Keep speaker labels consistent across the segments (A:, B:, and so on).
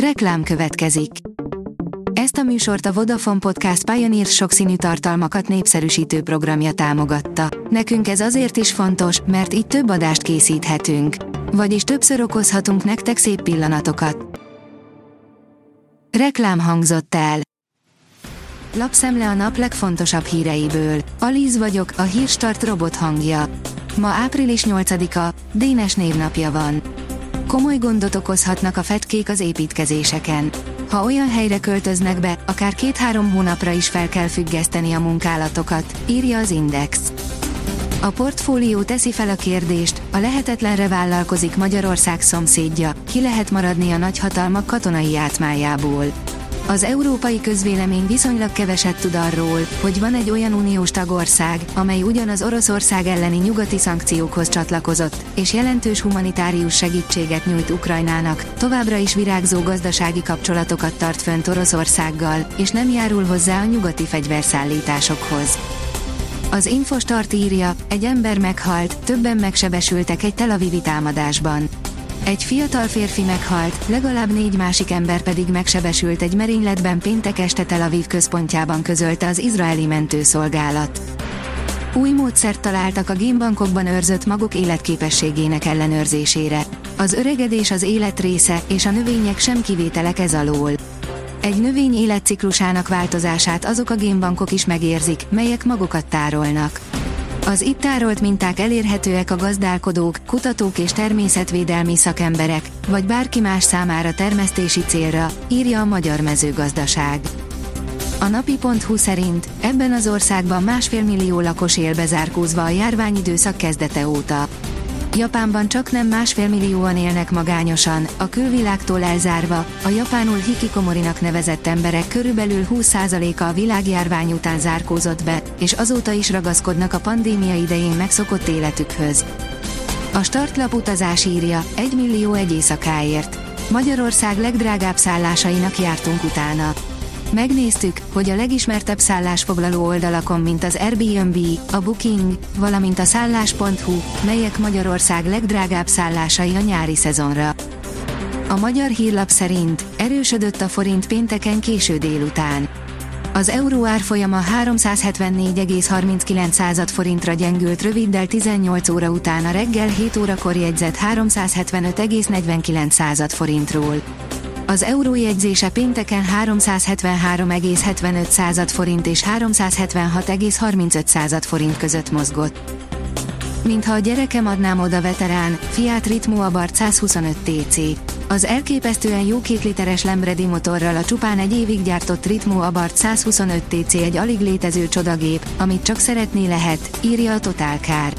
A: Reklám következik. Ezt a műsort a Vodafone Podcast Pioneer sokszínű tartalmakat népszerűsítő programja támogatta. Nekünk ez azért is fontos, mert így több adást készíthetünk. Vagyis többször okozhatunk nektek szép pillanatokat. Reklám hangzott el. Lapszemle a nap legfontosabb híreiből. Alíz vagyok, a hírstart robot hangja. Ma április 8-a, Dénes névnapja van. Komoly gondot okozhatnak a fetkék az építkezéseken. Ha olyan helyre költöznek be, akár két-három hónapra is fel kell függeszteni a munkálatokat, írja az Index. A portfólió teszi fel a kérdést, a lehetetlenre vállalkozik Magyarország szomszédja, ki lehet maradni a nagyhatalmak katonai átmájából. Az európai közvélemény viszonylag keveset tud arról, hogy van egy olyan uniós tagország, amely ugyanaz Oroszország elleni nyugati szankciókhoz csatlakozott, és jelentős humanitárius segítséget nyújt Ukrajnának, továbbra is virágzó gazdasági kapcsolatokat tart fönt Oroszországgal, és nem járul hozzá a nyugati fegyverszállításokhoz. Az Infostart írja, egy ember meghalt, többen megsebesültek egy Tel Avivi támadásban. Egy fiatal férfi meghalt, legalább négy másik ember pedig megsebesült egy merényletben péntek este Tel Aviv központjában közölte az izraeli mentőszolgálat. Új módszert találtak a génbankokban őrzött magok életképességének ellenőrzésére. Az öregedés az élet része, és a növények sem kivételek ez alól. Egy növény életciklusának változását azok a génbankok is megérzik, melyek magokat tárolnak. Az itt tárolt minták elérhetőek a gazdálkodók, kutatók és természetvédelmi szakemberek, vagy bárki más számára termesztési célra, írja a Magyar Mezőgazdaság. A napi.hu szerint ebben az országban másfél millió lakos él bezárkózva a járványidőszak kezdete óta. Japánban csak nem másfél millióan élnek magányosan, a külvilágtól elzárva, a japánul hikikomorinak nevezett emberek körülbelül 20%-a a világjárvány után zárkózott be, és azóta is ragaszkodnak a pandémia idején megszokott életükhöz. A startlap utazás írja, 1 millió egy éjszakáért. Magyarország legdrágább szállásainak jártunk utána. Megnéztük, hogy a legismertebb szállásfoglaló oldalakon, mint az Airbnb, a Booking, valamint a szállás.hu, melyek Magyarország legdrágább szállásai a nyári szezonra. A magyar hírlap szerint erősödött a forint pénteken késő délután. Az euró árfolyama 374,39 forintra gyengült röviddel 18 óra után a reggel 7 órakor jegyzett 375,49 forintról. Az euró jegyzése pénteken 373,75 forint és 376,35 forint között mozgott. Mintha a gyerekem adnám oda veterán, Fiat Ritmo Abarth 125 TC. Az elképesztően jó két literes Lembredi motorral a csupán egy évig gyártott Ritmo Abarth 125 TC egy alig létező csodagép, amit csak szeretni lehet, írja a Total Car.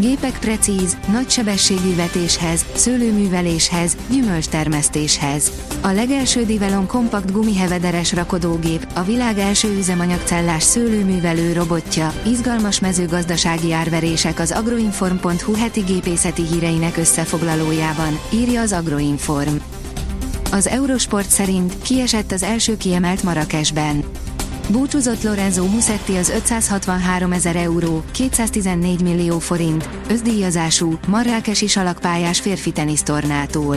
A: Gépek precíz, nagy sebességű vetéshez, szőlőműveléshez, gyümölcstermesztéshez. A legelső Divelon kompakt gumihevederes rakodógép, a világ első üzemanyagcellás szőlőművelő robotja, izgalmas mezőgazdasági árverések az agroinform.hu heti gépészeti híreinek összefoglalójában, írja az Agroinform. Az Eurosport szerint kiesett az első kiemelt Marrakesben. Búcsúzott Lorenzo Musetti az 563 ezer euró, 214 millió forint, özdíjazású, marrákesi salakpályás férfi tenisztornától.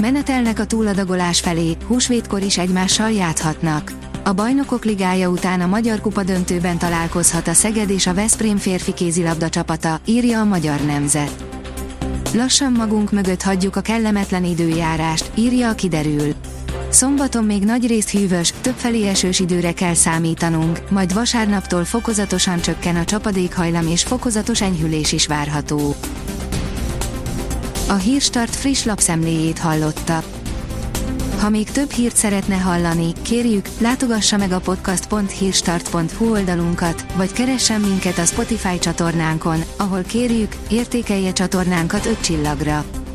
A: Menetelnek a túladagolás felé, húsvétkor is egymással játszhatnak. A bajnokok ligája után a Magyar Kupa döntőben találkozhat a Szeged és a Veszprém férfi kézilabda csapata, írja a Magyar Nemzet. Lassan magunk mögött hagyjuk a kellemetlen időjárást, írja a kiderül. Szombaton még nagy részt hűvös, többfelé esős időre kell számítanunk, majd vasárnaptól fokozatosan csökken a csapadékhajlam és fokozatos enyhülés is várható. A Hírstart friss lapszemléjét hallotta. Ha még több hírt szeretne hallani, kérjük, látogassa meg a podcast.hírstart.hu oldalunkat, vagy keressen minket a Spotify csatornánkon, ahol kérjük, értékelje csatornánkat 5 csillagra.